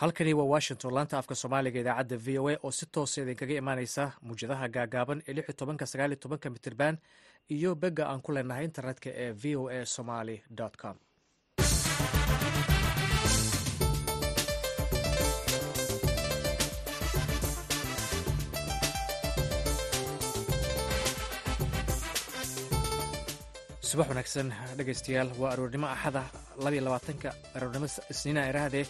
halkani waa washington laanta afka soomaaliga idaacadda v o a oo si toosa idinkaga imaaneysa muwjadaha gaagaaban ee lix iyo tobanka sagaal iyo tobanka mitirban iyo begga aan ku leenahay internetka ee v o a somaly com subax wanaagsan dhegaystayaal waa aroornimo axada labaatanka aroornimo isniina irahdee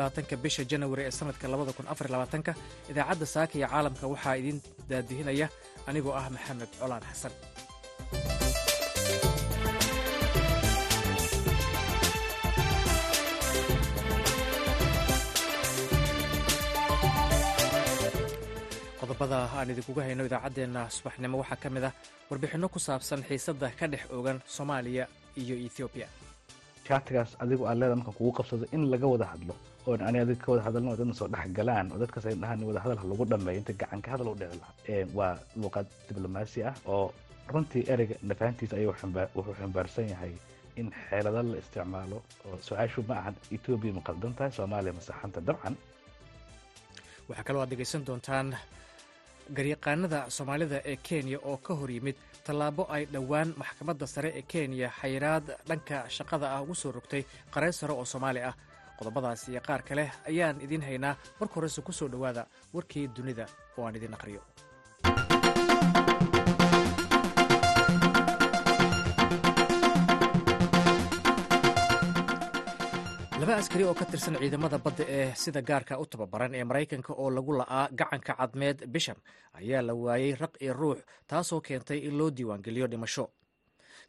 labaatanka bisha janawari ee sanadka labada kun afar labaatanka idaacadda saaka iyo caalamka waxaa idiin daadihinaya anigoo ah maxamed colaan xasan qodobada aan idinkuga hayno idaacaddeenna subaxnimo. Waxaa ka mid ah warbixinno ku saabsan xiisadda ka dhex ogan soomaaliya iyo ethoobiya shaatigaas adigu aad leeda markan kugu qabsado in laga wada hadlo oon ani adiga ka wada hadalno dadna soo dhex galaan oo dadkaas ay dhahaan wada hadal lagu dhameeyo inta gacanka hadal u dhici lahaa. Waa luuqad diblomaasi ah oo runtii ereyga nafahantiisa ayuu wuxuu xambaarsan yahay in xeelado la isticmaalo oo su'aashu ma ahan etoobiya ma qaldan tahay soomaaliya ma saxanta dabcan. Waxaa kaloo aad dhegaysan doontaan garyaqaanada soomaalida ee kenya oo ka hor yimid tallaabo ay dhowaan maxkamadda sare ee kenya xayiraad dhanka shaqada ah ugu soo rogtay qareen sare oo soomaali ah. Qodobadaas iyo qaar kale ayaan idiin haynaa marka horese ku soo dhowaada warkii dunida oo aan idiin aqhriyo laba askari oo ka tirsan ciidamada badda ee sida gaarka u tababaran ee maraykanka oo lagu la'aa gacanka cadmeed bishan ayaa la waayey raq iyo ruux taasoo keentay in loo diiwaangeliyo dhimasho.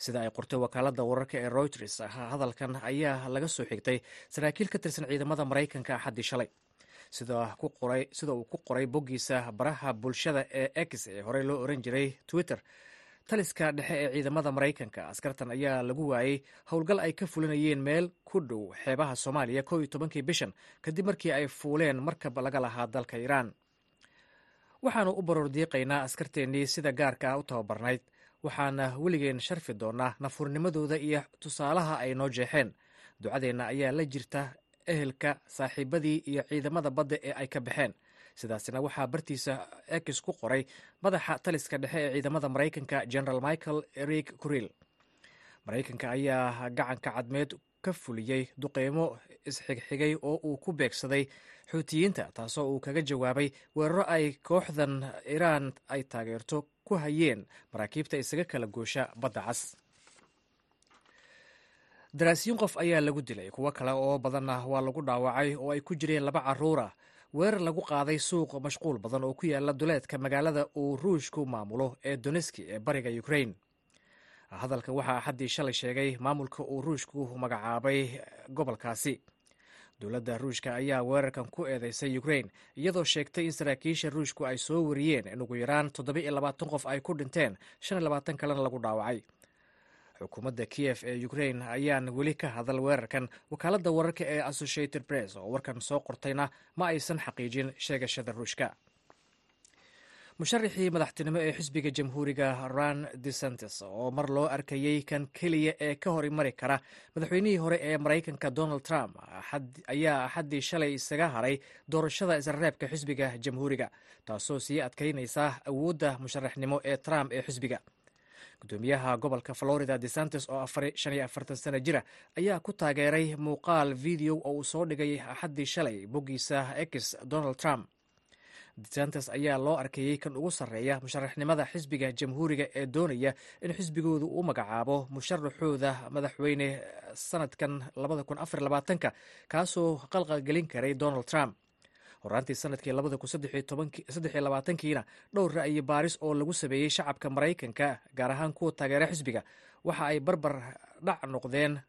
Sida ay qortay wakaaladda wararka ee routers hadalkan ayaa laga soo xigtay saraakiil ka tirsan ciidamada maraykanka axaddii shalay. Sida uu ku qoray boggiisa baraha bulshada ee x ee horey loo oran jiray twitter taliska dhexe ee ciidamada maraykanka. Askartan ayaa lagu waayey howlgal ay ka fulinayeen meel ku dhow xeebaha soomaaliya ko iyo tobankii bishan kadib markii ay fuuleen markab laga lahaa dalka iiraan. Waxaanu u baroor diiqaynaa askarteennii sida gaarka ah u tababarnayd. Waxaana weligeen sharfi doonnaa nafuurnimadooda iyo tusaalaha ay noo jeexeen. Ducadeenna ayaa la jirta ehelka saaxiibadii iyo ciidamada badda ee ay ka baxeen sidaasina waxaa bartiisa ex ku qoray madaxa taliska dhexe ee ciidamada maraykanka general michael erik kuril. Maraykanka ayaa gacanka cadmeed ka fuliyey duqeymo isxigxigay oo uu ku beegsaday xuutiyiinta taasoo uu kaga jawaabay weeraro ay kooxdan iiraan ay taageerto ku hayeen maraakiibta isaga kala goosha badda cas. Daraasiyin qof ayaa lagu dilay kuwo kale oo badanna waa lagu dhaawacay oo ay ku jireen laba carruur ah weerar lagu qaaday suuq mashquul badan oo ku yaalla duleedka magaalada uu ruushku maamulo ee doneski ee bariga ukrain hadalkan waxaa axaddii shalay sheegay maamulka uu ruushku magacaabay gobolkaasi. Dowladda ruushka ayaa weerarkan ku eedeysay ukrain iyadoo sheegtay in saraakiisha ruushku ay soo wariyeen in ugu yaraan toddoba iyo labaatan qof ay ku dhinteen shan iyo labaatan kalena lagu dhaawacay xukuumadda kiyef ee ukrain ayaan weli ka hadal weerarkan wakaaladda wararka ee associated press oo warkan soo qortayna ma aysan xaqiijin sheegashada ruushka. Musharaxii madaxtinimo ee xisbiga jamhuuriga ran desantes oo mar loo arkayey kan keliya ee ka hor mari kara madaxweynihii hore ee maraykanka donald trump ayaa axaddii shalay isaga haray doorashada isreebka xisbiga jamhuuriga taasoo sii adkaynaysa awoodda musharaxnimo ee trump ee xisbiga gudoomiyaha gobolka florida oo shan iyo afartan sano jira ayaa ku taageeray muuqaal video oo uu soo dhigay axaddii shalay boggiisa ex donald trump. Desantes ayaa loo arkayey kan ugu sarreeya musharaxnimada xisbiga jamhuuriga ee doonaya in xisbigoodu u magacaabo musharaxooda madaxweyne sanadkan ka kaasoo qalqalgelin karay donald trump horaantii sannadkii kiina dhowr ra'yi baaris oo lagu sameeyey shacabka maraykanka gaar ahaan kuwa taageera xisbiga. Waxa ay barbar dhac noqdeen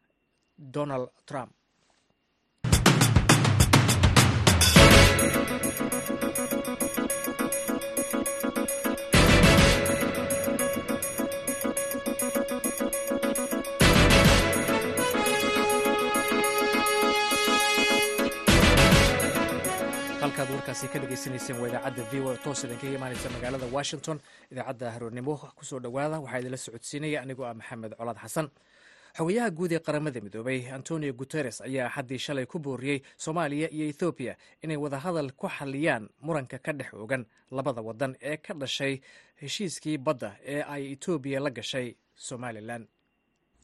donald trump halkaad warkaasi ka dhegaysanayseen waa idaacadda v o toos idinkaga imaanaysa magaalada washington. Idaacadda haroornimo ku soo dhowaada waxaa idinla socodsiinaya anigoo ah maxamed colaad xasan xogayaha guud ee qaramada midoobay antonio guteres ayaa xaddii shalay ku booriyey soomaaliya iyo ethoobiya inay wadahadal ku xalliyaan muranka ka dhex oogan labada waddan ee ka dhashay heshiiskii badda ee ay etoobiya la gashay somalilan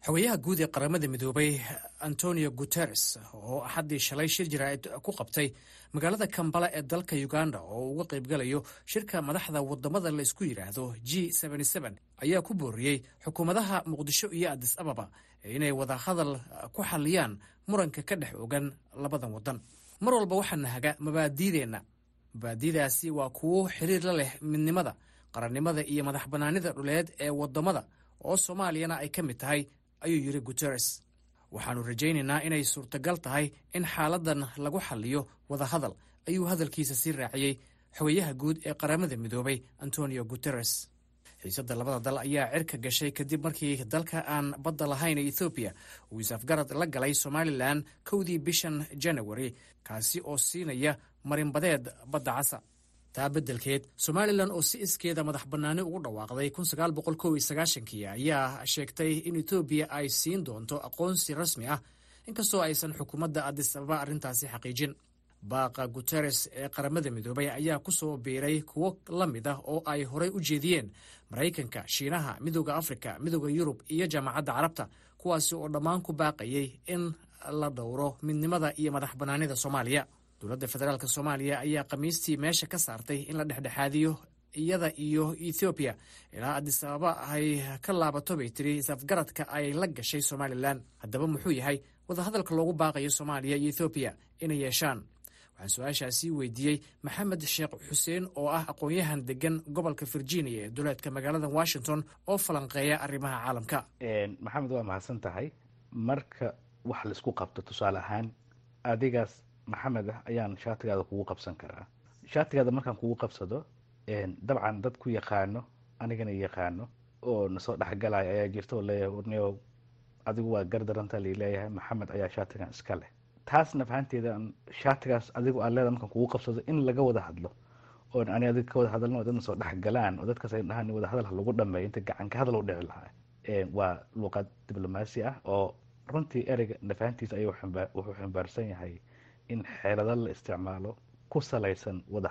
xogayaha guud ee qaramada midoobay antonio guteres oo axaddii shalay shir jaraa'id ku qabtay magaalada kambala ee dalka uganda oo uga qaybgalayo shirka madaxda waddamada la isku yidhaahdo g ayaa ku booriyey xukuumadaha muqdisho iyo adis ababa inay wadahadal ku xalliyaan muranka ka dhex ogan labadan wadan mar walba waxaana haga mabaadiideenna mabaadidaasi waa kuwo xiriir la leh midnimada qarannimada iyo madax bannaanida dhuleed ee waddamada oo soomaaliyana ay ka mid tahay ayuu yidhi guteres waxaannu rajaynaynaa inay suurtagal tahay in xaaladan lagu xalliyo wadahadal ayuu hadalkiisa sii raaciyey. Xogayaha guud ee qaramada midoobay antonio guteres xiisadda labada dal ayaa cirka gashay kadib markii dalka aan badda lahayn ee ethoobiya uu is-afgarad la galay somalilan kowdii bishan janawari kaasi oo siinaya marinbadeed badda casa taa beddelkeed somalilan oo si iskeeda madax bannaani ugu dhawaaqday ayaa sheegtay in etoobiya ay siin doonto aqoonsi rasmi ah inkastoo aysan xukuumadda adis ababa arrintaasi xaqiijin. Baaqa guteres ee qaramada midoobay ayaa ku soo biiray kuwo la mid ah oo ay horey u jeediyeen maraykanka shiinaha midooda afrika midooda yurub iyo jaamacadda carabta kuwaasi oo dhammaan ku baaqayay in la dhowro midnimada iyo madax bannaanida soomaaliya dowladda federaalk soomaaliya ayaa khamiistii meesha ka saartay in la dhexdhexaadiyo iyada iyo ethoobiya ilaa adis ababa ay ka laabato bay tiri is-afgaradka ay la gashay somalilan haddaba muxuu yahay wadahadalka loogu baaqayo soomaaliya iyo ethoobiya inay yeeshaan. Waxaan su'aashaasi weydiiyey maxamed sheekh xuseen oo ah aqoon-yahan degan gobolka virginia ee duleedka magaalada washington oo falanqeeya arrimaha caalamka. Maxamed waa mahadsan tahay. Marka wax la isku qabto tusaale ahaan adigaas maxamed ah ayaan shaatigaada kugu qabsan karaa. Shaatigaada markaan kugu qabsado dabcan dad ku yaqaano anigana yaqaano oo nasoo dhexgalaya ayaa jirta oo leeyahay adigu waa gardaranta la leeyahay maxamed ayaa shaatigan iska leh. Taasna fahanteeda shaatigaas adigu aa leeda markaan kugu qabsado in laga wada hadlo oo ani adig ka wada hadalno dadna soo dhexgalaan oo dadkaas ay dhahaan wada hadal ha lagu dhameeyo inta gacan ka hadal u dhici lahaa. Waa luuqad diblomaasi ah oo runtii ereyga nafahantiisa ayuu wuxuu yahay in xeelado la isticmaalo ku salaysan wada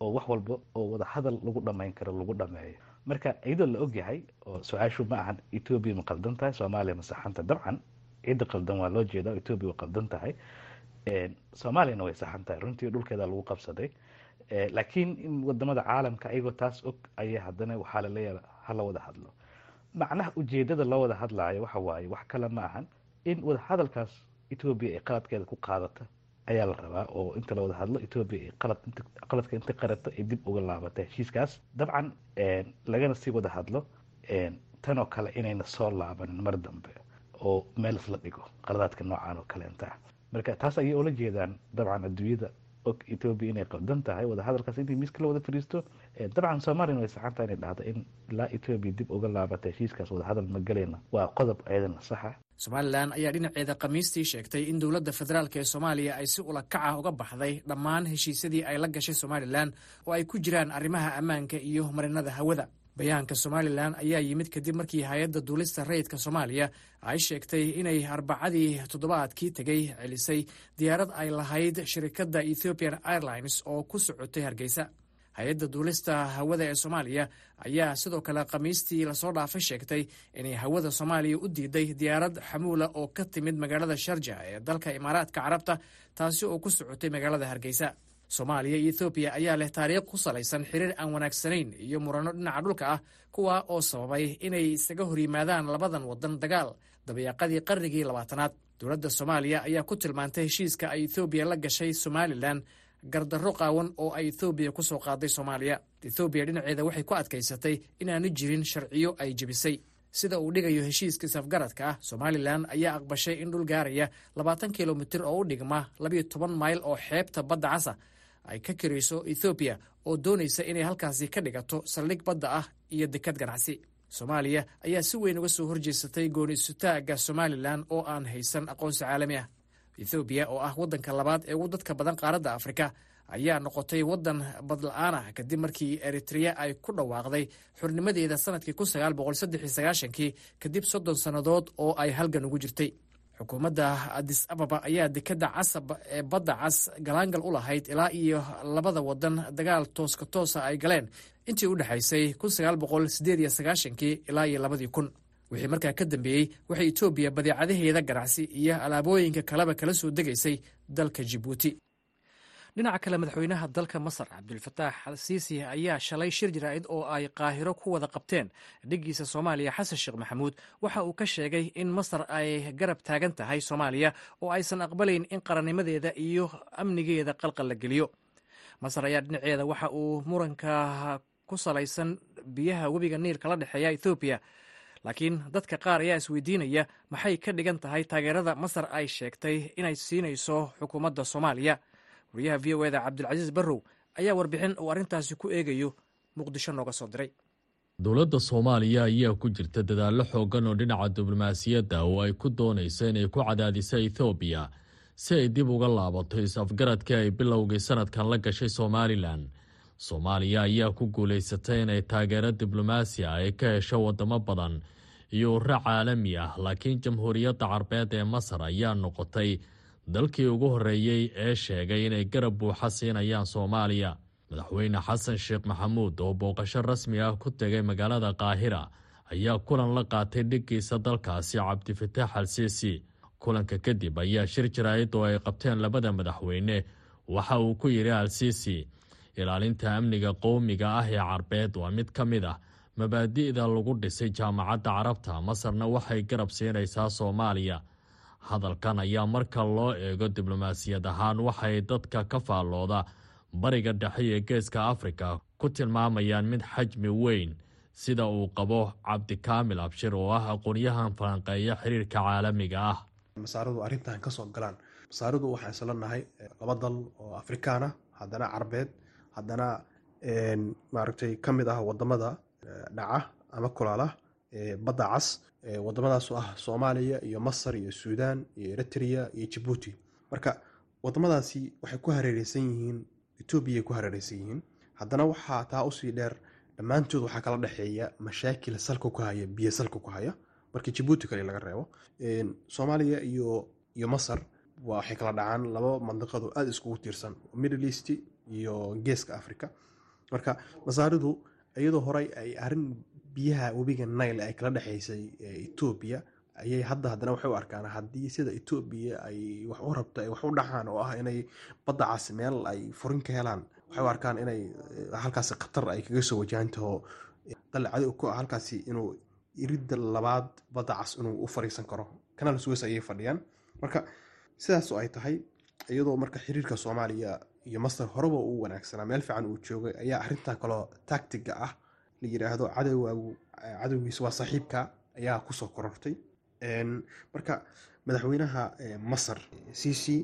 oo wax walba oo wada lagu dhamayn karo lagu dhameeyo marka iyadoo la ogyahay oo su'aashu ma ahan etoobiya ma qaldan tahay soomaaliya ma saxanta. Dabcan cidda qaldan waa loo jeeda etoobiya way qaldan tahay. Soomaaliyana way saxan runtii dhulkeeda lagu qabsaday. Laakiin in waddamada caalamka ayagoo taas og ayaa haddana waxaa laleeyaha hala wada hadlo. Macnaha ujeedada loo wada hadlaayo waxa waaye wax kale ma ahan. In wada etoobiya ay qaladkeeda ku qaadata ayaa la rabaa oo inta la wada hadlo etoobiya qaladka inta qarata ay dib uga laabata heshiiskaas dabcan lagana sii wada hadlo tanoo kale inayna soo laabanin mar dambe oo meel isla dhigo qaladaadka noocan oo kaleenta marka taas ayay oola jeedaan dabcan adduunyada og etoobiya inay qaldan tahay wada hadalkaas intay miiska la wada fadhiisto. Dabcan soomaaliyana way saxantaha inay dhahdo in ilaa etoobiya dib uga laabata heshiiskaas wada hadal ma galayna. Waa qodob ayadana saxa somalilan ayaa dhinaceeda khamiistii sheegtay in dowladda federaalk ee soomaaliya ay si ula kac ah uga baxday dhammaan heshiisyadii ay la gashay somalilan oo ay ku jiraan arrimaha ammaanka iyo marinada hawada. Bayaanka somalilan ayaa yimid kadib markii hay'adda duulista rayidka soomaaliya ay sheegtay inay arbacadii toddobaadkii tegey celisay diyaarad ay lahayd shirikadda ethiopian airlines oo ku socotay hargeysa hay'adda duulista hawada ee soomaaliya ayaa sidoo kale khamiistii la soo dhaafay sheegtay inay hawada soomaaliya u diiday diyaarad xamuula oo ka timid magaalada sharja ee dalka imaaraadka carabta taasi oo ku socotay magaalada hargeysa. Soomaaliya iyo ethoobiya ayaa leh taariikh ku salaysan xiriir aan wanaagsanayn iyo muranno dhinaca dhulka ah kuwa oo sababay inay isaga hor yimaadaan labadan wadan dagaal dabayaaqadii qarnigii labaatanaad. Dowladda soomaaliya ayaa ku tilmaantay heshiiska ay ethoobiya la gashay somalilan gardarro qaawan oo ay ethoobiya ku soo qaaday soomaaliya. Ethoobiya dhinaceeda waxay ku adkaysatay inaanu jirin sharciyo ay jebisay. Sida uu dhigayo heshiiska isafgaradka ah somalilan ayaa aqbashay in dhul gaaraya labaatan kilomitir oo u dhigma labayo toban mayl oo xeebta badda casa ay ka kirayso ethoobiya oo doonaysa inay halkaasi ka dhigato saldhig badda ah iyo dekad ganacsi. Soomaaliya ayaa si weyn uga soo horjeesatay gooni isutaagga somalilan oo aan haysan aqoonsi caalami ah ethoobiya oo ah waddanka labaad ee ugu dadka badan qaaradda afrika ayaa noqotay waddan badla-aan ah kadib markii eritrea ay ku dhawaaqday xurnimadeeda sannadkii kii kadib soddon sannadood oo ay halgan ugu jirtay. Xukuumadda adis ababa ayaa dekadda casab ee badda cas galaangal u lahayd ilaa iyo labada wadan dagaal tooska toosa ay galeen. Intii u dhexaysay ilaa iyo labadii kun wixii markaa ka dambeeyey waxay etoobiya badeecadaheeda ganacsi iyo alaabooyinka kaleba kala soo degaysay dalka jibuuti. Dhinaca kale madaxweynaha dalka masar cabdulfataax siisi ayaa shalay shir jaraa'id oo ay qaahiro ku wada qabteen dhiggiisa soomaaliya. Xasan sheekh maxamuud waxa uu ka sheegay in masar ay garab taagan tahay soomaaliya oo aysan aqbalayn in qarannimadeeda iyo amnigeeda qalqal la geliyo. Masar ayaa dhinaceeda waxa uu muranka ku salaysan biyaha webiga niil kala dhexeeya ethoobiya laakiin dadka qaar ayaa isweydiinaya maxay ka dhigan tahay taageerada masar ay sheegtay inay siinayso xukuumadda soomaaliya. Wariyaha v o eda cabdulcasiis barrow ayaa warbixin uu arrintaasi ku eegayo muqdisho nooga soo diray. Dowladda soomaaliya ayaa ku jirta dadaallo xooggan oo dhinaca diblomaasiyadda oo ay ku doonayso inay ku cadaadiso ethoobiya si ay dib uga laabato is-afgaradkii ay bilowgii sanadkan la gashay somalilan soomaaliya ayaa ku guulaysatay inay taageero diblomaasi ah ay ka hesho waddamo badan iyo urro caalami ah laakiin jamhuuriyadda carbeed ee masar ayaa noqotay dalkii ugu horreeyey ee sheegay inay garab buuxa siinayaan soomaaliya. Madaxweyne xasan sheekh maxamuud oo booqasho rasmi ah ku tegay magaalada qaahira ayaa kulan la qaatay dhiggiisa dalkaasi cabdifataax al siisi kulanka kadib ayaa shir jaraa'id oo ay qabteen labada madaxweyne waxa uu ku yidhi al siisi ilaalinta amniga qowmiga ah ee carbeed waa mid ka mid ah mabaadi'da lagu dhisay jaamacadda carabta. Masarna waxay garab siinaysaa soomaaliya. Hadalkan ayaa marka loo eego diblomaasiyad ahaan waxay dadka ka faallooda bariga dhexe ee geeska afrika ku tilmaamayaan mid xajmi weyn sida uu qabo cabdikaamil abshir oo ah aqoonyahan falanqeeya xiriirka caalamiga ah. Masaaradu arrintan ka soo galaan. Masaaradu waxaan isla nahay laba dal oo afrikaan ah haddana carbeed haddana maaragtay ka mid ah waddamada dhaca ama kulaala badda cas wadamadaasoo ah soomaaliya iyo masar iyo suudaan iyo eritrea iyo jabuuti marka wadamadaasi waxay ku hareereysan yihiin etoobiyaay ku hareereysan yihiin. Haddana waxaa taa u sii dheer dhammaantood waxaa kala dhexeeya mashaakil salka ku haya biyo salka ku haya. Markii jabuuti kale laga reebo. Soomaaliya iyo iyo masar waxay kala dhacaan laba mandiqado aada iskugu tiirsan. Middle east iyo geeska africa marka masaaridu iyadoo horey ay arrin biyaha webiga nile ay kala dhexeysay etoobiya ayay hadda haddana waxay u arkaan haddii sida etoobiya ay wax u rabto ay wax u dhacaan oo ah inay badda meel ay furin ka helaan. Waxay u arkaan inay halkaasi khatar ay kaga soo wajahantaho dal cadow ku ah halkaasi inuu iridda labaad badda inuu u fariisan karo. Kanaal suweys ayay fadhiyaan. Marka sidaasoo ay tahay iyadoo marka xiriirka soomaaliya iyo masar horeba uu wanaagsanaa meel fiican uu joogay ayaa arrintan kaloo tactiga ah la yiraahdo cadowaagu cadowgiisa waa saaxiibka ayaa ku soo korortay. Marka madaxweynaha masar cici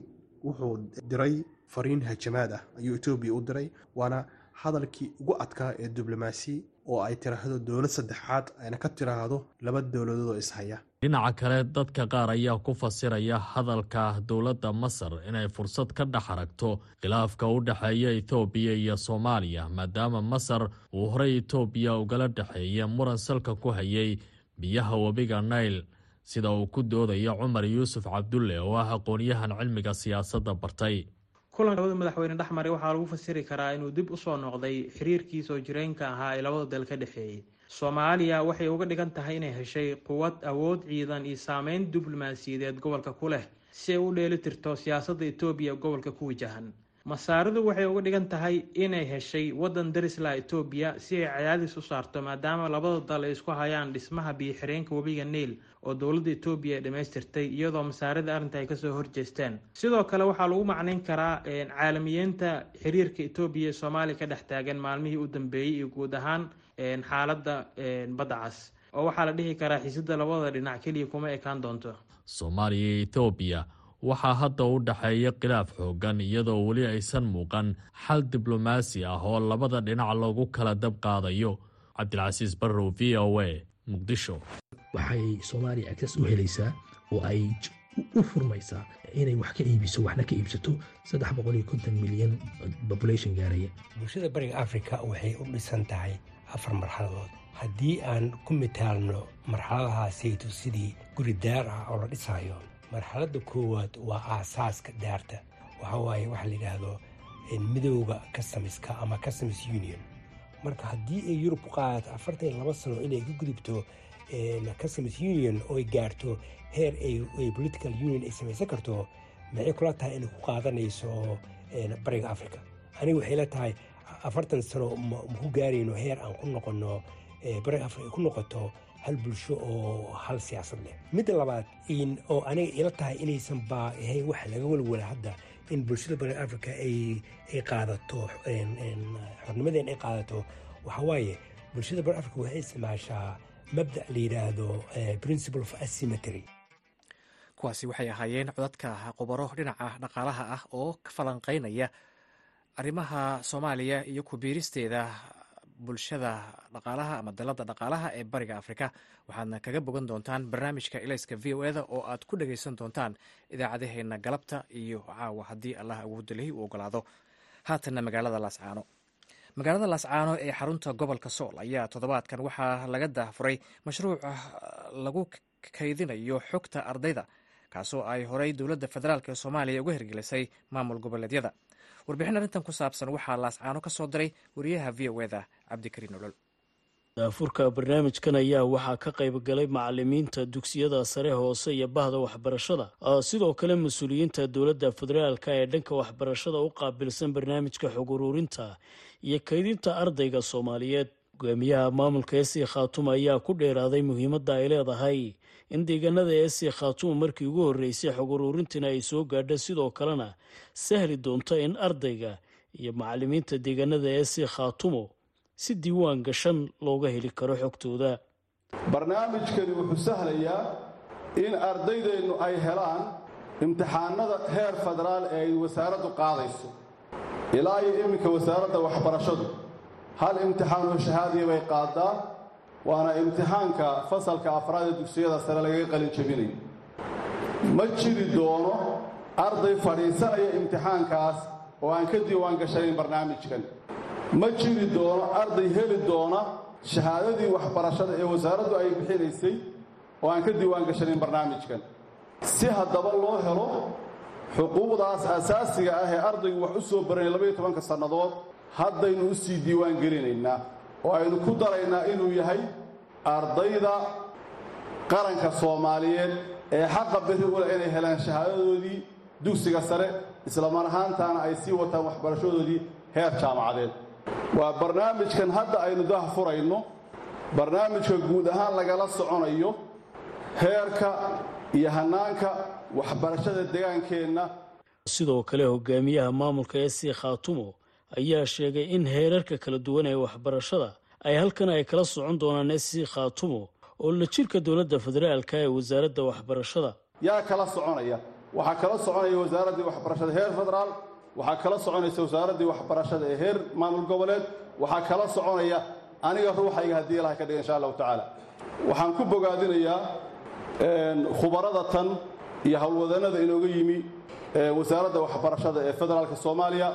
wuxuu diray fariin hajamaad ah ayuu etoobiya u diray waana hadalkii ugu adkaa ee diblomaasi oo ay tiraahdo dowlad saddexaad ayna ka tiraahdo laba dowladood oo ishaya dhinaca kale dadka qaar ayaa ku fasiraya hadalka dowladda masar inay fursad ka dhex aragto khilaafka u dhexeeya etoobiya iyo soomaaliya maadaama masar uu horey etoobiya ugala dhexeeya muran salka ku hayay biyaha webiga nail sida uu ku doodayo cumar yuusuf cabdulle oo ah aqoonyahan cilmiga siyaasadda bartay kulanka labada madaxweyne dhexmaray waxaa lagu fasiri karaa inuu dib u soo noqday xiriirkii soo jireenka ahaa ee labada dal ka dhexeeyey soomaaliya waxay uga dhigan tahay inay heshay quwad awood ciidan iyo saameyn diblomaasiyadeed gobolka ku leh si ay u dheeli tirto siyaasadda etoobiya gobolka ku wajahan masaaridu waxay uga dhigan tahay inay heshay wadan darisla etoobiya si ay cadaadis u saarto maadaama labada dal ay isku hayaan dhismaha biyo-xireenka webiga niil oo dowladda etoobiya ay dhammaystirtay iyadoo masaarida arrinta ay ka soo horjeesteen. Sidoo kale waxaa lagu macnayn karaa caalamiyeenta xiriirka etoobiya ee soomaaliya ka dhex taagan maalmihii u dambeeyey iyo guud ahaan xaaladda badda cas oo waxaa la dhihi karaa xiisada labada dhinac keliya kuma ekaan doonto. Soomaaliya etoobiya waxaa hadda u dhexeeya khilaaf xooggan iyadoo weli aysan muuqan xal diblomaasi ah oo labada dhinac lagu kala dab qaadayo. Cabdilcasiis barrow v o a muqdisho. Waxay soomaaliya agtas u helaysaa oo ay u furmaysaa inay wax ka iibiso waxna ka iibsato saddex boqol iyo konton milyan population gaaraya. Bulshada bariga africa waxay u dhisan tahay afar marxaladood. Haddii aan ku mitaalno marxaladahaasayto sidii guri daar ah oo la dhisaayo marxaladda koowaad waa aasaaska daarta. Waxa waaye waxa la yidhaahdo midowga customiska ama customs union. Marka haddii ay yurub ku qaadato afartan iyo laba sano inay ka gudubto customs union oo ay gaarto heer political union ay samaysan karto maxay kula tahay inay ku qaadanayso bariga africa aniga waxay la tahay afartan sano maku gaarayno heer aan ku noqono bariga africa ku noqoto hal bulsho oo hal siyaasad leh. Midda labaad oo aniga ila tahay inaysan baa ahayn wax laga walwala hadda in bulshada bariga africa ay qaadato xornimadeen ay qaadato. Waxa waaye bulshada bariga africa waxay isticmaashaa mabda la yidhaahdo principle of asymmetry. Kuwaasi waxay ahaayeen codadka qubaro dhinaca dhaqaalaha ah oo ka falanqeynaya arrimaha soomaaliya iyo kubiiristeeda bulshada dhaqaalaha ama dalada dhaqaalaha ee bariga afrika. Waxaadna kaga bogan doontaan barnaamijka ilayska v o eda oo aad ku dhagaysan doontaan idaacadaheena galabta iyo caawa haddii allah awoodalhi uu ogolaado. Haatanna magaalada laascaano magaalada laascaano ee xarunta gobolka sool ayaa toddobaadkan waxaa laga daafuray mashruuc lagu kaydinayo xogta ardayda kaasoo ay horey dowladda federaalk ee soomaaliya uga hirgelisay maamul goboleedyada. Warbixin arrintan ku saabsan waxaa laascaano ka soo diray wariyaha v o eda cabdikariin olol daafurka barnaamijkan ayaa waxaa ka qayb galay macalimiinta dugsiyada sare hoose iyo bahda waxbarashada. Sidoo kale mas'uuliyiinta dowladda federaalka ee dhanka waxbarashada u qaabilsan barnaamijka xog uruurinta iyo kaydinta ardayga soomaaliyeed. Hogaamiyaha maamulka esi khaatuma ayaa ku dheeraaday muhiimadda ay leedahay in deegaanada esi khaatuma markii ugu horreysay xog uruurintina ay soo gaadha sidoo kalena sahli doonto in ardayga iyo macalimiinta deegaanada esi khaatumo si diiwaan gashan looga heli karo xogtooda. Barnaamijkani wuxuu sahlayaa in ardaydeennu ay helaan imtixaanada heer federaal ee ay wasaaraddu qaadayso. Ilaa iyo iminka wasaaradda waxbarashadu hal imtixaanoo shahaadiya bay qaadaa waana imtixaanka fasalka afraad ee dugsiyada sare lagaga qalin jebinayo ma jiri doono arday fadhiisanaya imtixaankaas oo aan ka diiwaan gashanayn barnaamijkan ma jiri doono arday heli doona shahaadadii waxbarashada ee wasaaraddu ay bixinaysay oo aan ka diiwaan gashanayn barnaamijkan. Si haddaba loo helo xuquuqdaas asaasiga ah ee ardaygu wax u soo baranay labaiyo tobanka sannadood haddaynu u sii diiwaan gelinaynaa oo aynu ku daraynaa inuu yahay ardayda qaranka soomaaliyeed ee xaqa berri ule inay helaan shahaadadoodii dugsiga sare islamar ahaantaana ay sii wataan waxbarashadoodii heer jaamacadeed waa barnaamijkan hadda aynu dah furayno barnaamijka guud ahaan lagala soconayo heerka iyo hannaanka waxbarashada degaankeenna sidoo kale hogaamiyaha maamulka esi khaatumo ayaa sheegay in heerarka kala duwan ee waxbarashada ay halkan ay kala socon doonaan esi khaatumo oo la jirka dowladda federaalka ee wasaaradda waxbarashada. Yaa kala soconaya waxaa kala soconaya wasaaraddii waxbarashada heer federaal waxaa kala soconaysa wasaaraddii waxbarashada ee heer maamul goboleed. Waxaa kala soconaya aniga ruuxayga haddii ilahay ka dhiga insha allahu tacaala. Waxaan ku bogaadinayaa khubarada tan iyo howlwadannada inooga yimi wasaaradda waxbarashada ee federaalka soomaaliya.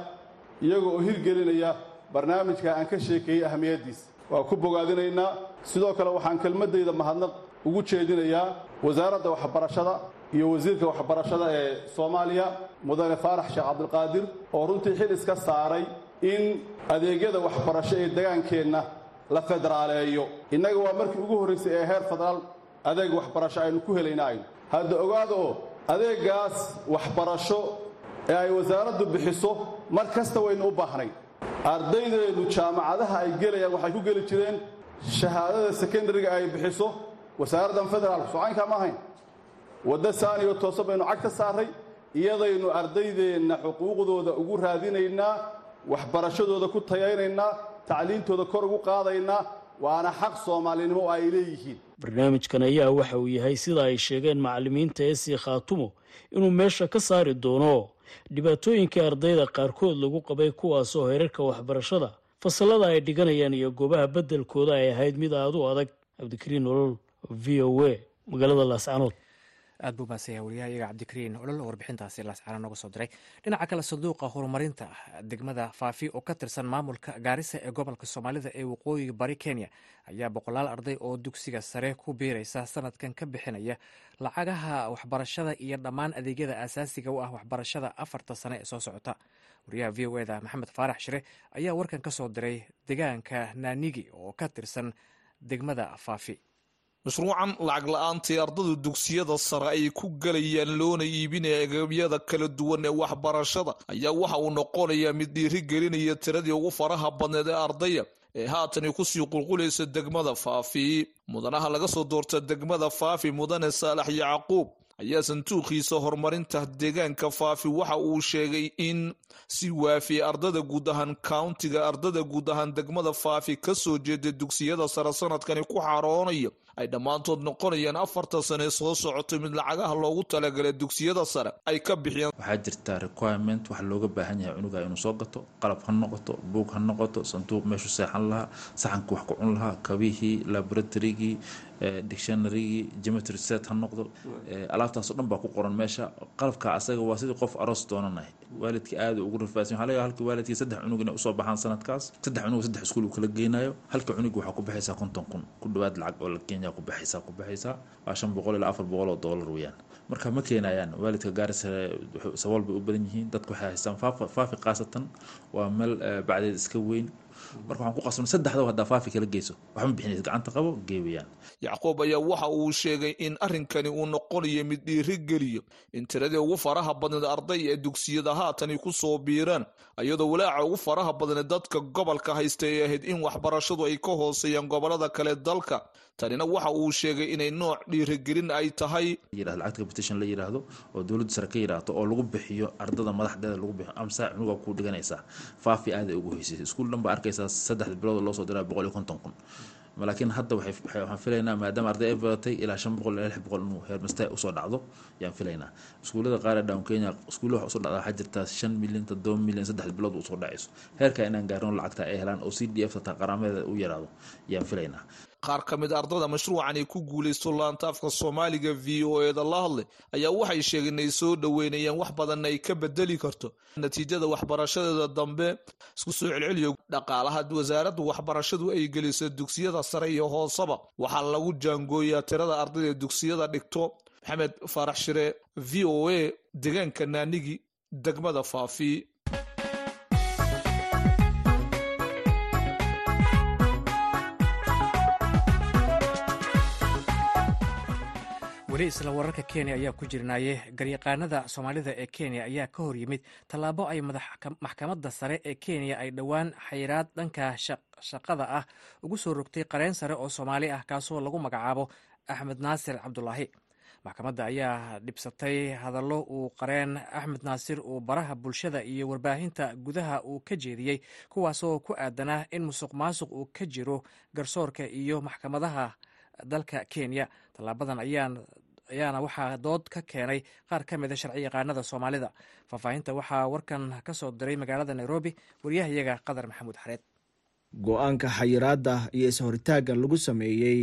Iyagoo oo hirgelinaya barnaamijka aan ka sheekeeyey ahamiyaddiisa waa ku bogaadinaynaa. Sidoo kale waxaan kelmaddayda mahadnaq ugu jeedinayaa wasaaradda waxbarashada iyo wasiirka waxbarashada ee soomaaliya mudane faarax sheekh cabdilqaadir oo runtii xil iska saaray in adeegyada waxbarasho ee degaankeenna la federaaleeyo innaga waa markii ugu horraysay ee heer federaal adeeg waxbarasho aynu ku helayna hadda ogaada oo adeeggaas waxbarasho ee ay wasaaraddu bixiso mar kasta waynu u baahnay ardaydeennu jaamacadaha ay gelayaan waxay ku geli jireen shahaadada sekondariga ay bixiso wasaaraddan federaalku socaynkaa ma ahayn waddo saaniyo toose baynu cag ka saarray iyadaynu ardaydeenna xuquuqdooda ugu raadinaynaa waxbarashadooda ku tayaynaynaa tacliintooda kor ugu qaadaynaa waana xaq soomaalinimo oo ay leeyihiin. Barnaamijkan ayaa waxa uu yahay sida ay sheegeen macalimiinta esi khaatumo inuu meesha ka saari doono. Dhibaatooyinkii ardayda qaarkood lagu qabay kuwaasoo heerarka waxbarashada fasalada ay dhiganayaan iyo goobaha beddelkooda ay ahayd mid aada u adag. Cabdikariin nolol v o a magaalada laascanood aad buu maasaya wariyaha iyaga cabdikariin olol warbixintaasi laascaana nooga soo diray. Dhinaca kale sanduuqa horumarinta degmada faafi oo ka tirsan maamulka gaarisa ee gobolka soomaalida ee waqooyiga bari kenya ayaa boqolaal arday oo dugsiga sare ku biiraysa sanadkan ka bixinaya lacagaha waxbarashada iyo dhammaan adeegyada aasaasiga u ah waxbarashada afarta sane ee soo socota. Wariyaha v o eda maxamed faarax shire ayaa warkan ka soo diray deegaanka naanigi oo ka tirsan degmada faafi mashruucan lacag la'aantae ardada dugsiyada sare ay ku galayaan loona iibinaya agabyada kala duwan ee waxbarashada ayaa waxa uu noqonayaa mid dhiiri gelinaya tiradii ugu faraha badneed ee ardaya ee haatan ku sii qulqulaysa degmada faafi. Mudanaha laga soo doorta degmada faafi mudane saalax yacquub ayaa sanduuqiisa horumarinta deegaanka faafi waxa uu sheegay in si waafiya ardada guud ahaan countiga ardada guud ahaan degmada faafi ka soo jeeda dugsiyada sare sanadkani ku xaroonaya ay dhammaantood noqonayaan afarta sane soo socotay mid lacagaha loogu talagalay dugsiyada sare ay ka bixiyaan. Waxaa jirta requirement waxa looga baahan yahay cunuga inuu soo gato qalab ha noqoto buug ha noqoto sanduuq meeshu seexan lahaa saxanka wax ku cun lahaa kabihii laboratorygii dictionarygii geometry set ha noqdo. Alaabtaas oo dhan baa ku qoran meesha. Qalabka asaga waa sidii qof aroos doonanay. Waalidka aada ugu rafaadsan waxaa laga halka waalidkii saddex cunug inay u soo baxaan sanadkaas saddex cunug saddex iskuul uu kala geynayo halka cunug waxaa ku baxaysaa konton kun. Ku dhawaad lacag oo la kenya ku baxaysaa ku baxaysaa waa shan boqol ilaa afar boqol oo doolar weeyaan. Marka ma keenayaan waalidka gaarisa sabool bay u badan yihiin. Dadku waxay haystaan faafi khaasatan waa meel bacdeed iska weyn marka waxaan ku qasbana saddexdaba haddaa faafi kala geyso waxma bixinays gacanta qabo geewayaan yacquub ayaa waxa uu sheegay in arrinkani uu noqonayo mid dhiiri geliyo in tiradii ugu faraha badneed arday ee dugsiyada haatani ku soo biiraan iyadoo walaaca ugu faraha badneed dadka gobolka haysta ay ahayd in waxbarashadu ay ka hooseeyaan gobollada kale dalka tanina waxa uu sheegay inay nooc dhiirigelin ay tahay. Lacagta competition la yiraahdo oo dowladda sare ka yiraahdo oo lagu bixiyo ardada madaxdeeda lagu bixiyo amsa cunuga ku dhiganaysaa faafi aad ay ugu hoysay iskuul dhan baa arkaysaa saddex bilood loo soo diraa boqol iyo konton kun. Laakiin hadda waxaan filaynaa maadaama arday ay badatay ilaa shan boqol ilaa lix boqol inuu heermasta u soo dhacdo yaan filaynaa. Iskuullada qaar ee down kenya iskuulla wax u soo dhacda waxaa jirtaa shan milyan toddoba milyan saddex bilood u soo dhacayso. Heerkaa inaan gaarno lacagta ay helaan oo c d f tataa qaraameeda u yaraado yaan filaynaa qaar ka mid ardada mashruucan ay ku guulaysto laanta afka soomaaliga v o eda la hadlay ayaa waxay sheegeen inay soo dhoweynayaan wax badanna ay ka bedeli karto. Natiijada waxbarashadeeda dambe isku soo celceliyo dhaqaalaha wasaaradda waxbarashadu ay geliso dugsiyada sare iyo hooseba waxaa lagu jaangooyaa tirada ardayda dugsiyada dhigto. Maxamed faarax shire v o a deegaanka naanigi degmada faafi weli isla wararka kenya ayaa ku jirnaaye garyaqaanada soomaalida ee kenya ayaa ka hor yimid tallaabo ay maxkamadda sare ee kenya ay dhowaan xayiraad dhanka shaqada ah. Ugu soo rogtay qareen sare oo soomaali ah kaasoo lagu magacaabo axmed naasir cabdulaahi maxkamadda ayaa dhibsatay hadallo uu qareen axmed naasir uu baraha bulshada iyo warbaahinta gudaha uu ka jeediyey kuwaasoo ku aadanaa in musuq maasuq uu ka jiro garsoorka iyo maxkamadaha dalka kenya. Tallaabadan ayaana waxaa dood ka keenay qaar ka mida sharci yaqaanada soomaalida. Faahfaahinta waxaa warkan ka soo diray magaalada nairobi waryahayaga qadar maxamuud xareed. Go'aanka xayiraadda iyo is-horitaagga lagu sameeyey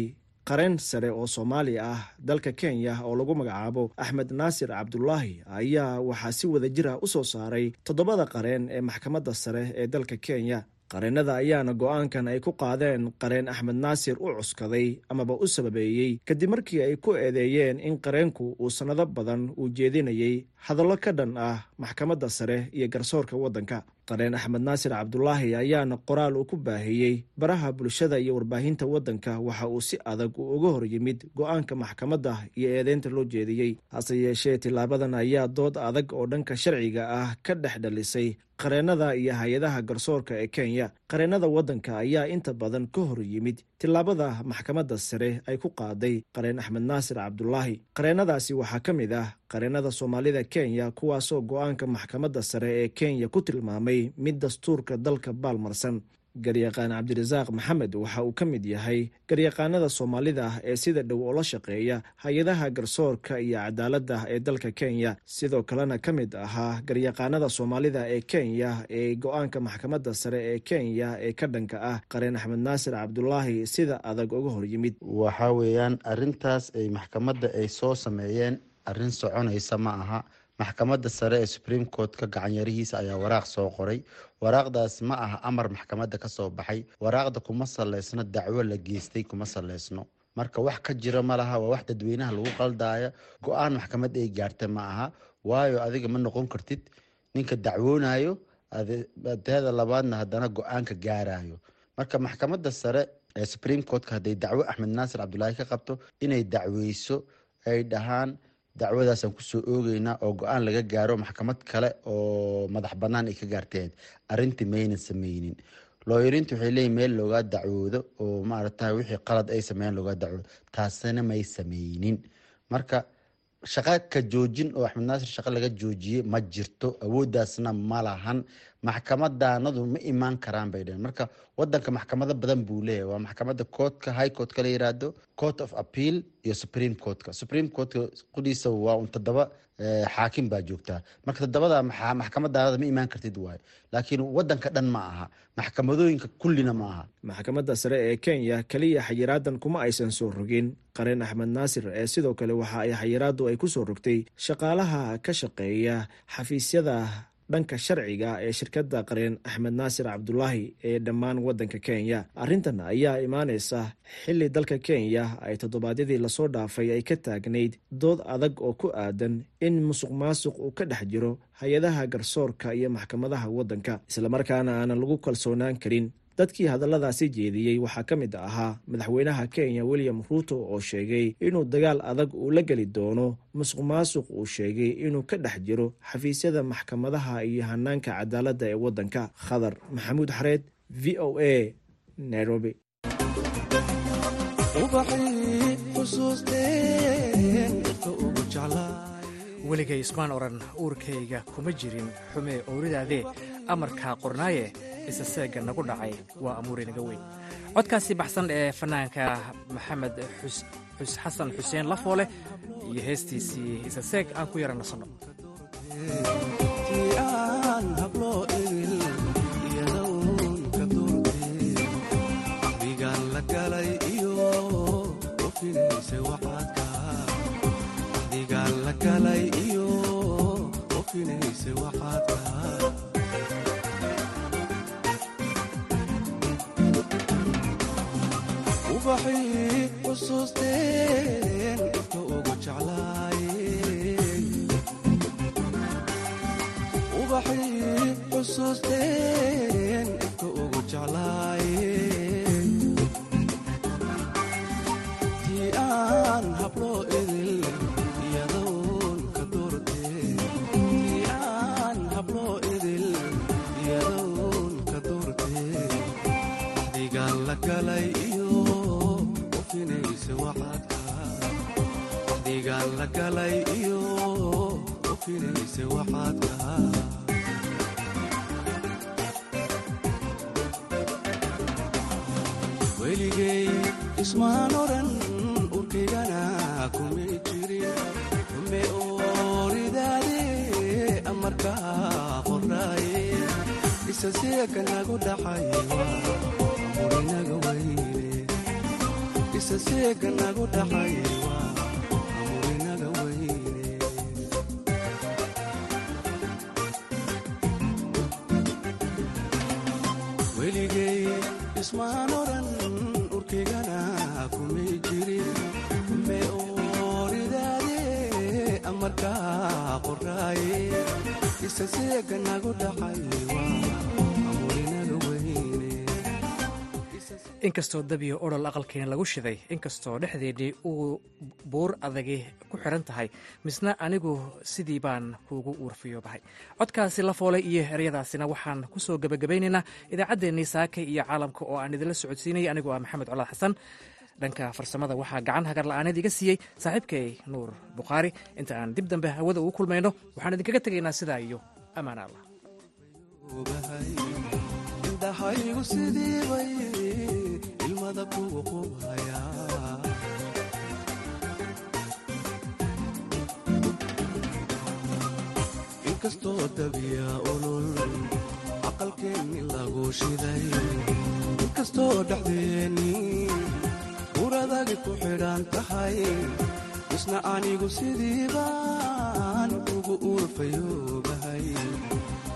qareen sare oo soomaali ah dalka kenya oo lagu magacaabo axmed naasir cabdulaahi ayaa waxaa si wada jir ah u soo saaray toddobada qareen ee maxkamadda sare ee dalka kenya qareennada ayaana go'aankan ay ku qaadeen qareen axmed naasir u cuskaday amaba u sababeeyey kadib markii ay ku eedeeyeen in qareenku uu sannado badan uu jeedinayey hadallo ka dhan ah maxkamadda sare iyo garsoorka waddanka. Qareen axmed naasir cabdulaahi ayaana qoraal uu ku baahiyey baraha bulshada iyo warbaahinta waddanka waxa uu si adag uu uga hor yimid go'aanka maxkamadda iyo eedeynta loo jeediyey. Hase yeeshee tilaabadan ayaa dood adag oo dhanka sharciga ah ka dhex dhalisay qareennada iyo hay'adaha garsoorka ee kenya. Qareennada waddanka ayaa inta badan ka hor yimid tilaabada maxkamadda sare ay ku qaaday qareen axmed naasir cabdulaahi qareennadaasi waxaa ka mid ah qareennada soomaalida kenya kuwaasoo go'aanka maxkamadda sare ee kenya ku tilmaamay mid dastuurka dalka baalmarsan garyaqaan cabdirasaaq maxamed waxa uu ka mid yahay garyaqaanada soomaalida ah ee sida dhow oola shaqeeya hay'adaha garsoorka iyo cadaaladda ee dalka kenya. Sidoo kalena ka mid ahaa garyaqaanada soomaalida ee kenya ee go'aanka maxkamadda sare ee kenya ee ka dhanka ah qareen axmed naasir cabdulaahi sida adag uga hor yimid. Waxa weeyaan arintaas ay maxkamadda ay soo sameeyeen arrin soconaysa ma aha maxkamadda sare ee supreme court-ka gacanyarihiisa ayaa waraaq soo qoray. Waraaqdaas ma aha amar maxkamadda ka soo baxay. Waraaqda kuma saleysno dacwo la geystay kuma saleysno marka wax ka jira ma laha waa wax dadweynaha lagu qaldaayo. Go'aan maxkamad ay gaarta ma aha. Waayo adiga ma noqon kartid ninka dacwoonayo teeda labaadna haddana go'aanka gaarayo marka maxkamadda sare ee supreme court-ka hadday dacwo axmed naasir cabdulaahi ka qabto inay dacweyso ay dhahaan dacwadaasaan ku soo oogeynaa oo go'aan laga gaaro maxkamad kale oo madax banaan ay ka gaarteen. Arrintii maynan sameynin looyarinta waxay leeyihiin meel loogaa dacwoodo oo maarata wixii qalad ay sameeyeen loogaa dacwoodo. Taasina may sameynin marka shaqa ka joojin oo axmed naasir shaqo laga joojiyey ma jirto. Awooddaasna ma lahan. Maxkamadaanadu ma imaan karaan bay dheheen marka wadanka maxkamado badan buu leeyahay. Waa maxkamadda courtka high courtka la yiraahdo court of appeal iyo supreme courtka supreme courtka qudhiisa waa un toddoba xaakim baa joogtaa. Marka toddobada maxkamadaanada ma imaan kartid waayo laakiin wadanka dhan ma aha. Maxkamadooyinka kullina ma aha. Maxkamadda sare ee kenya keliya xayiraadan kuma aysan soo rogin. Qareen axmed naasir ee sidoo kale waxa ay xayiraadu ay ku soo rogtay shaqaalaha ka shaqeeya xafiisyada dhanka sharciga ee shirkadda qareen axmed naasir cabdulaahi ee dhammaan waddanka kenya. Arrintan ayaa imaaneysa xilli dalka kenya ay toddobaadyadii la soo dhaafay ay ka taagnayd dood adag oo ku aadan in musuq maasuq uu ka dhex jiro hay'adaha garsoorka iyo maxkamadaha waddanka islamarkaana aanan lagu kalsoonaan karin dadkii hadalladaasi jeediyey waxaa ka mid ahaa madaxweynaha kenya william ruuto oo sheegay inuu dagaal adag uu la geli doono musuq maasuq uu sheegay inuu ka dhex jiro xafiisyada maxkamadaha iyo hanaanka cadaaladda ee waddanka. Khadar maxamuud xareed v o a nairobi weligay ismaan odhan uurkayga kuma jirin xumee ooridaadee amarkaa qornaaye isa seegga nagu dhacay waa amuurinaga weyn. Codkaasi baxsan ee fanaanka maxamed xasan xuseen lafoole iyo heestiisii isa seeg aan ku yara nasanno ubaxii xusuusteen inta ugu jeclaayey ubaxii xusuusteen digaan la galay digaan la galay iyo ufinaysa waxaad kahaa weligay ismaan odhan urkaygana kumay jirin. Ume ooridaade amarkaa qoraaye isa seeka nagu dhaxay amurinaga weyne isa seeka nagu dhaxay amurinaga weyne weligay ismaan odhan urkaygana kumay jirin ume ooridaade amarkaa qoraaye isa seeka nagu dhaxay inkastoo dabiyo odhol aqalkeena lagu shiday inkastoo dhexdeedii uu buur adagi ku xiran tahay misna anigu sidii baan kuugu uurfiyoobahay. Codkaasi la foolay iyo eryadaasina waxaan ku soo gebagabaynaynaa idaacaddeenii saakay iyo caalamka oo aan idinla socodsiinayay. Anigoo ah maxamed colaad xasan dhanka farsamada waxaa gacan hagar la'aaneed iga siiyey saaxiibkay nuur bukhaari inta aan dib dambe hawada ugu kulmayno waxaan idinkaga tegaynaa sidaa iyo ammaan allah inkastoo dabiya olol aqalkeenni lagu shiday. Inkastoo dhexdeeni uradagi ku xidhan tahay. Misna anigu sidii baan ugu uurfayoobahay